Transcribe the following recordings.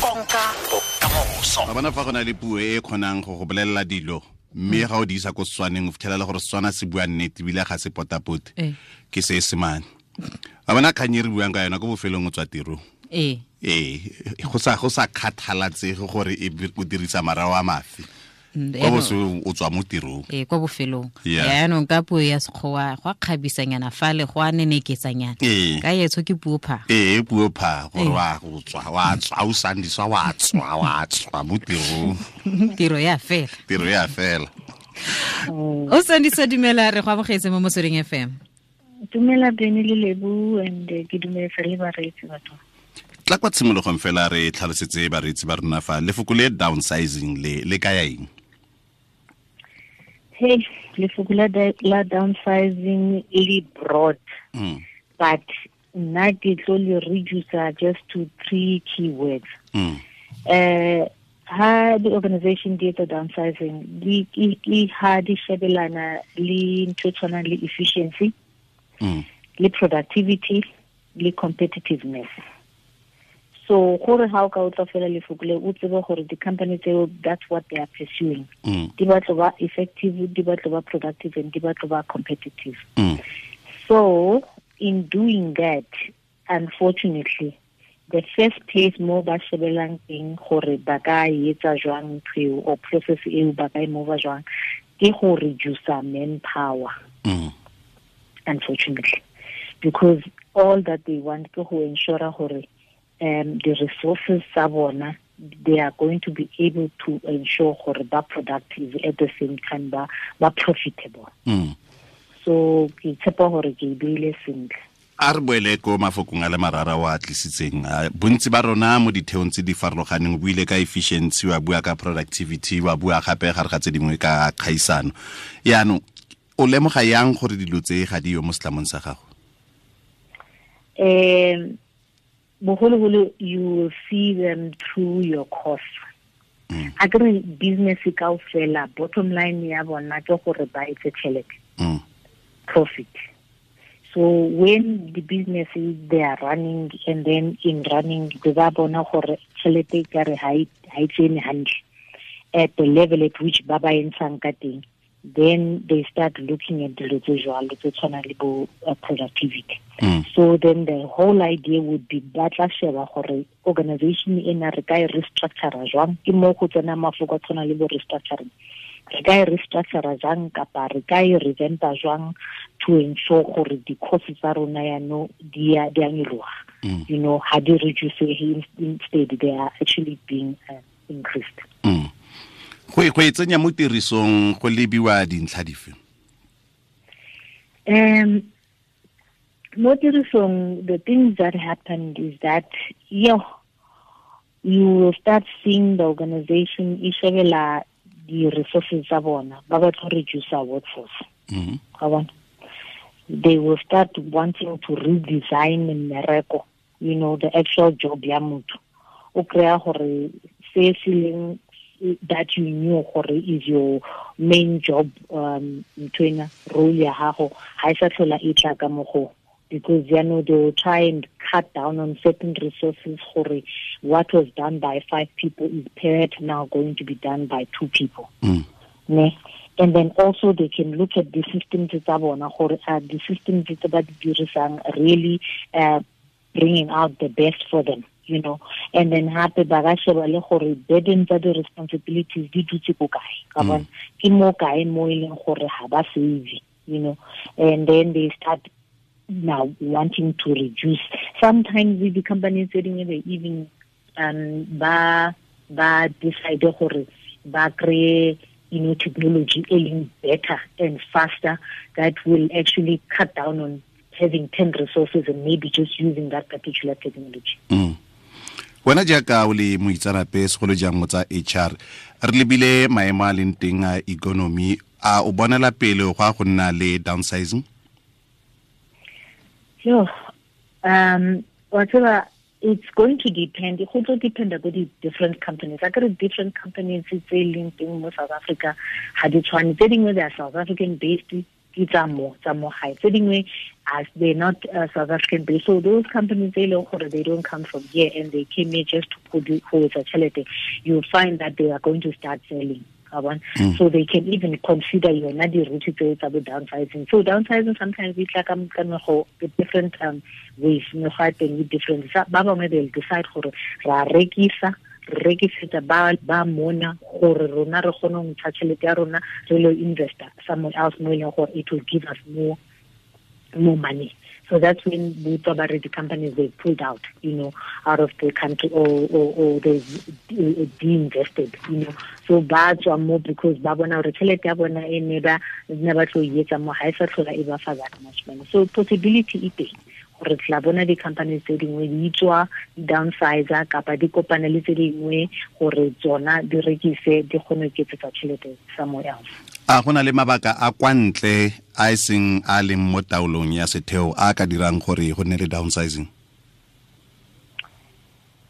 Konka. Bokamoso a bona fa go na le puo e e kgonang go go bolelela dilo mme ga o di isa ko setswaneng o fitlhelela gore setswana se bua nnete ebile ga se potapote. Eh. ke se semane a bona kgang e re buang ka yona ko bofelong o tswa tirong. Ee go sa kgathalatsege gore e o dirisa marao a mafe. Mm, kwa boso o tswa mo tirong. Ee kwa bofelong. Yaanong ka puo ya sekgowa go a kgabisanyana fale go a neneketsanyana. Ee. ka etso ke puo pha ee puo pha gore wa go tswa wa tswa o sandiswa wa tswa wa tswa mo tirong. Tiro ya fela. Tiro ya fela. O sandisa dumela re go amogetse mo motsweding fm dumela bene le lebu and eh, ke dumeletsa le bareetsi batho tla kwa tshimologong fela re tlhalosetse bareetsi ba rona fa lefoko le downsizing le le kaya eng hey lefoko la la downsizing le broad. Mm, but nna ke tlo le reducer just to three key words mm, uh ha the organization di etsa downsizing ke ha di shebelana le ntho e tshwanang le efficiency mm, le productivity le competitiveness so gore ha o ka o tla fela lefoko le o tsebe gore di-company tseo that's what they are pursuing. Mm, di batlo ba effective di batlo ba productive and di batlo ba competitive. Mm, so in doing that unfortunately the first place mo ba shebelang teng gore ba ka etsa jwang ntho or process eo ba ka e mova jwang ke go reducer manpower. Mm, unfortunately. Because all that they want ke go ensure gore um the resources tsa bona they are going to be able to ensure gore ba productive at the same time ba ba profitable. Mm. so ke tshepa gore ke beile sentle. A re boele ko mafokong a le marara o a tlisitseng. Bontsi ba rona mo ditheong tse di farologaneng o buile ka efficiency wa bua ka productivity wa bua gape gare ga tse dingwe ka kgaisano. Yaanong o lemoga yang gore dilo tse ga di yo mo setlamong sa gago? Um bogologolo you will see them through your cost Mm. a kere business ka o fela bottom line ya bona ke gore ba etse tšhelete Mm, profit. So when the businesses they are running and then in running be ba bona gore tšhelete ka re ha e tsene hantle at the level at which ba ba e ntshang ka teng then they start looking at the tse jwalo tse tshwana le bo uh, productivity. Mm, so then the whole idea would be that sheba gore organization ena re ka e restructura jwang. Ke mo go tsena mafoko a tshwana le bo restructuring. Re ka e restructura jang kapa re ka e jwang to ensure gore di-course tsa rona yano di a a nyologa Mm. you know ha di reducege instead they are actually being uh, increased. Mm. Go e- tsenya mo tirisong go lebiwa dintlha dife? Um, mo tirisong, the things that happened is that, yo you will start seeing the organization e shebela di-resources tsa bona ba batla reduce workforce. Ga bona? They will start wanting to redesign mmereko you know the actual job ya motho. O kry-a gore se se leng that you knew gore is your main job um ntwena role ya gago ga e sa tlhola e tla ka mo go because you know they will try and cut down on certain resources gore what was done by five people is perhaps now going to be done by two people. Mm, ne? And then also they can look at the systems tsa bona gore are the systems tse ba di dirisang really uh, bringing out the best for them you know and then hape ba ka sheba le gore burden tsa the responsibilities di dutse ko kae? Ka bona ke mo kae mo e leng gore ha ba save you know? And then they start now wanting to reduce. Sometimes the companies tse dingwe they even um ba ba decide gore ba kry you know technology leng better and faster that will actually cut down on having 10 resources and maybe just using that particular technology. Mm. Wena jaaka o le moitsanape segolo jang mo tsa hr re lebile maemo a leng teng a economy a o bonela pele go a go nna le downsizing Yo, um, whatever, it's going to depend. It also depend on the different companies. I got different companies tse leng teng mo South Africa. Ha di tshwane tse dingwe they are South African based. Ke tsa mo tsa mo gae tse dingwe as they're not uh, South African based. So those companies they they don't come from here and they came here just to put hold a charity, you'll find that they are going to start selling. Mm. So they can even consider your nadi route to about downsizing. So downsizing sometimes it's like I'm gonna with different um ways, no fight with different Baba they'll decide for ra rekisa rekisetsa ba ba mona gore rona re kgone go ntsha tšhelete ya rona re lo investor somewhere else mo e leng gore it will give us more more money. So that's when the the companies they pulled out, you know, out of the country or or, or they de-invested, you know. So ba tswa more because ba bona gore tšhelete ya bona e ne ba ba tlo etsa mo ga e sa e ba fa that much money. So possibility e teng gore tla bona di-companies tse dingwe di tswa di-downsizer kapa di kopane le tse dingwe gore tsona di rekise di kgone ke tsa tšhelete somewhere else a gona le mabaka a kwa ntle a e seng a leng mo taolong ya setheo a ka dirang gore go nne le downsizing?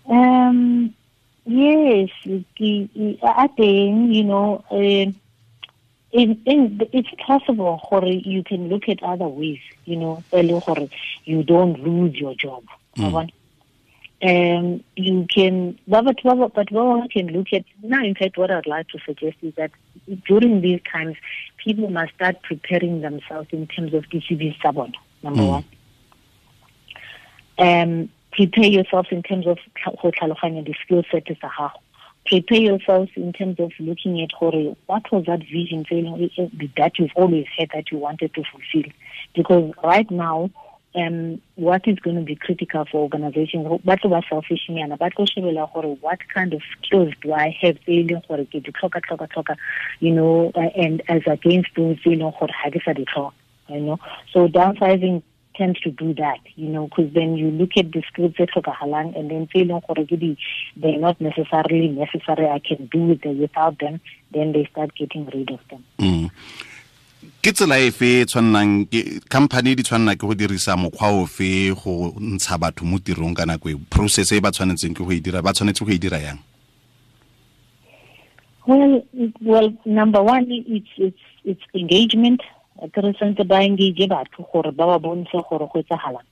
Um yes a teng you know uh, in, in, it's possible gore you can look at other ways you know you don't lose your job mm um, you can, but, but, but one can look at, now in fact what I'd like to suggest is that during these times, people must start preparing themselves in terms of DCB sabon, number mm. one. Um, prepare yourselves in terms of the skill set is a prepare yourselves in terms of looking at what was that vision that you've always had that you wanted to fulfill? Because right now um, what is going to be critical for organizations selfishnyana ba tlo shebela gore what kind of skills do i have e ke di tlhoka tlhoka tlhoka you know and as against those e di tlhoka you know? So downsizing tends to do that, you know, because then you look at the skills that tlhokagalang and then say leng gore ke di they're not necessarily necessary. I can do it without them then they start getting rid of them. Mm. ke tsela e fe tshwannang company di tshwanna ke go dirisa mokgwa ofe go ntsha batho mo tirong ka nako e process e ba tshwanetseng ke go e dira ba tshwanetse go e dira yang? Well well number one it's it's it's engagement ke re santse ba engage batho gore ba ba bontshe gore go etsagalang.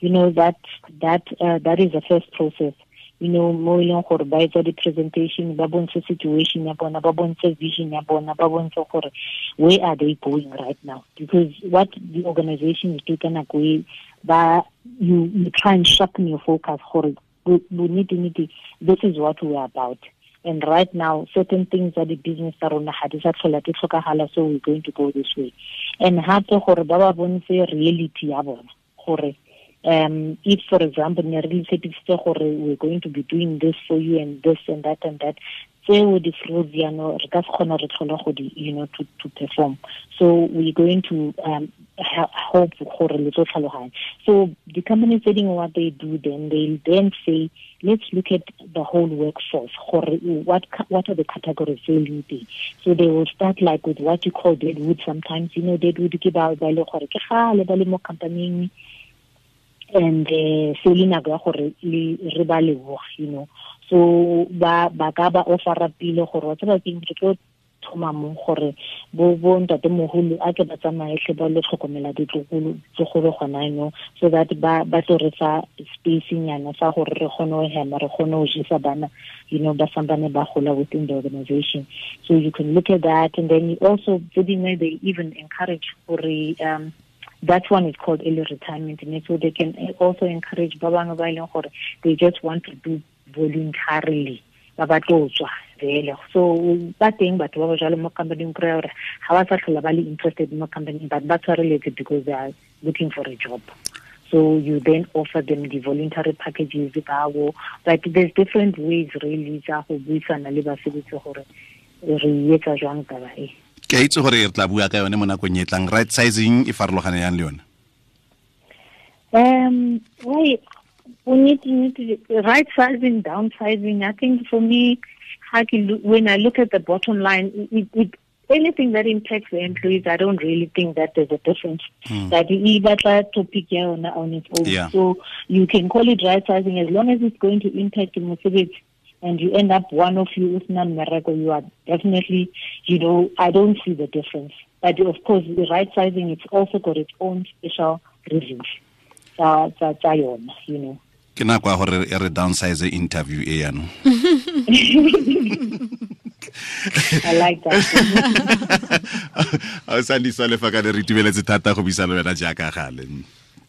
You know that that uh, that is the first process. You know mo e leng gore ba etsa di-presentation ba bontshe situation ya bona ba bontshe vision ya bona ba bontshe gore where are they going right now? Because what the organization is doing ka nako e ba you, you try and sharpen your focus gore need this is what we are about and right now certain things are the business sa tlhola di tlhokagala so we're going to go this way. And gape gore ba ba bontshe reality ya bona um, if, for example, we're going to be doing this for you and this and that and that, tseo di flows jaano re ka se kgona re tlhola go di you know to to perform. So we're going to um hope gore le tlo tlhaloganya so the companies setting what they do then they then say let's look at the whole workforce gore what what are the categories they leading so they will start like with what you call deadwood sometimes. You know deadwood ke ba ba le gore ke gale ba le mo company and uh, se le nako ya gore re ba leboga you know. So ba ba ka ba offera pile gore wa tseba keng re tlo thoma mo gore bo bo ntate mogolo a ke ba tsamaye tle ba le tlhokomela ditlogolo tlogolo gona no so that ba ba tlo fa space nyana sa gore re kgone go hema re kgone go jisa bana you know ba sambane ba gola within the organization. So you can look at that and then you also tse they even encourage gore um that one is called early retirement and so they can also encourage ba bangwe they just want to do voluntarily. Ba ba tlo tswa so ba teng batho ba ba jalo mo companyng kry gore ga ba sa tlhola ba le interested mo but ba tshwareletse because they are looking for a job. So you then offer them the voluntary packages bao but there's different ways really tsa go buisana le basebetsi gore re etsa jwang taba e ke itse gore re tla bua ka yone mo nakong e tlang right sizing e farologane yang le yone um why we need, need to, right sizing downsizing i think for me when i look at the bottom line it, it, anything that impacts the employees i don't really think that there's a difference mm. that e batla topic ya on its own yeah. so you can call it right sizing as long as it's going to impact the mosebetsi and you end up one of you is non miracle, you are definitely, you know, I don't see the difference. But of course, the right sizing, it's also got its own special reasons. Yona, you know. ke nako ya gore re downsize interview e yanong I like that. a sandisa lefakane re itumeletse thata go bisa le wena jaaka gale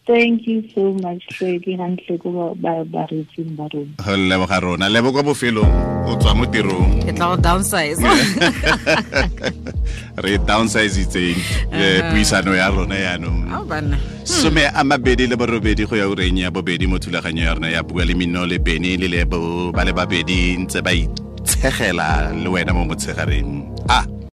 Thank you so much, Freddy. Hantle ko ba- ba ba reetseng ba rona. go leboga rona. Lebo kwa bofelong. O tswa mo tirong. Ke tla go downsize. Re downsizetseng eh, puisano ya rona yanong. Ao banna. Some a mabedi le borobedi go ya ureng ya bobedi mo thulaganyo ya rona ya bua le mino le beny le lebo. Ba le babedi ntse ba itshegela le wena mo motshegareng. A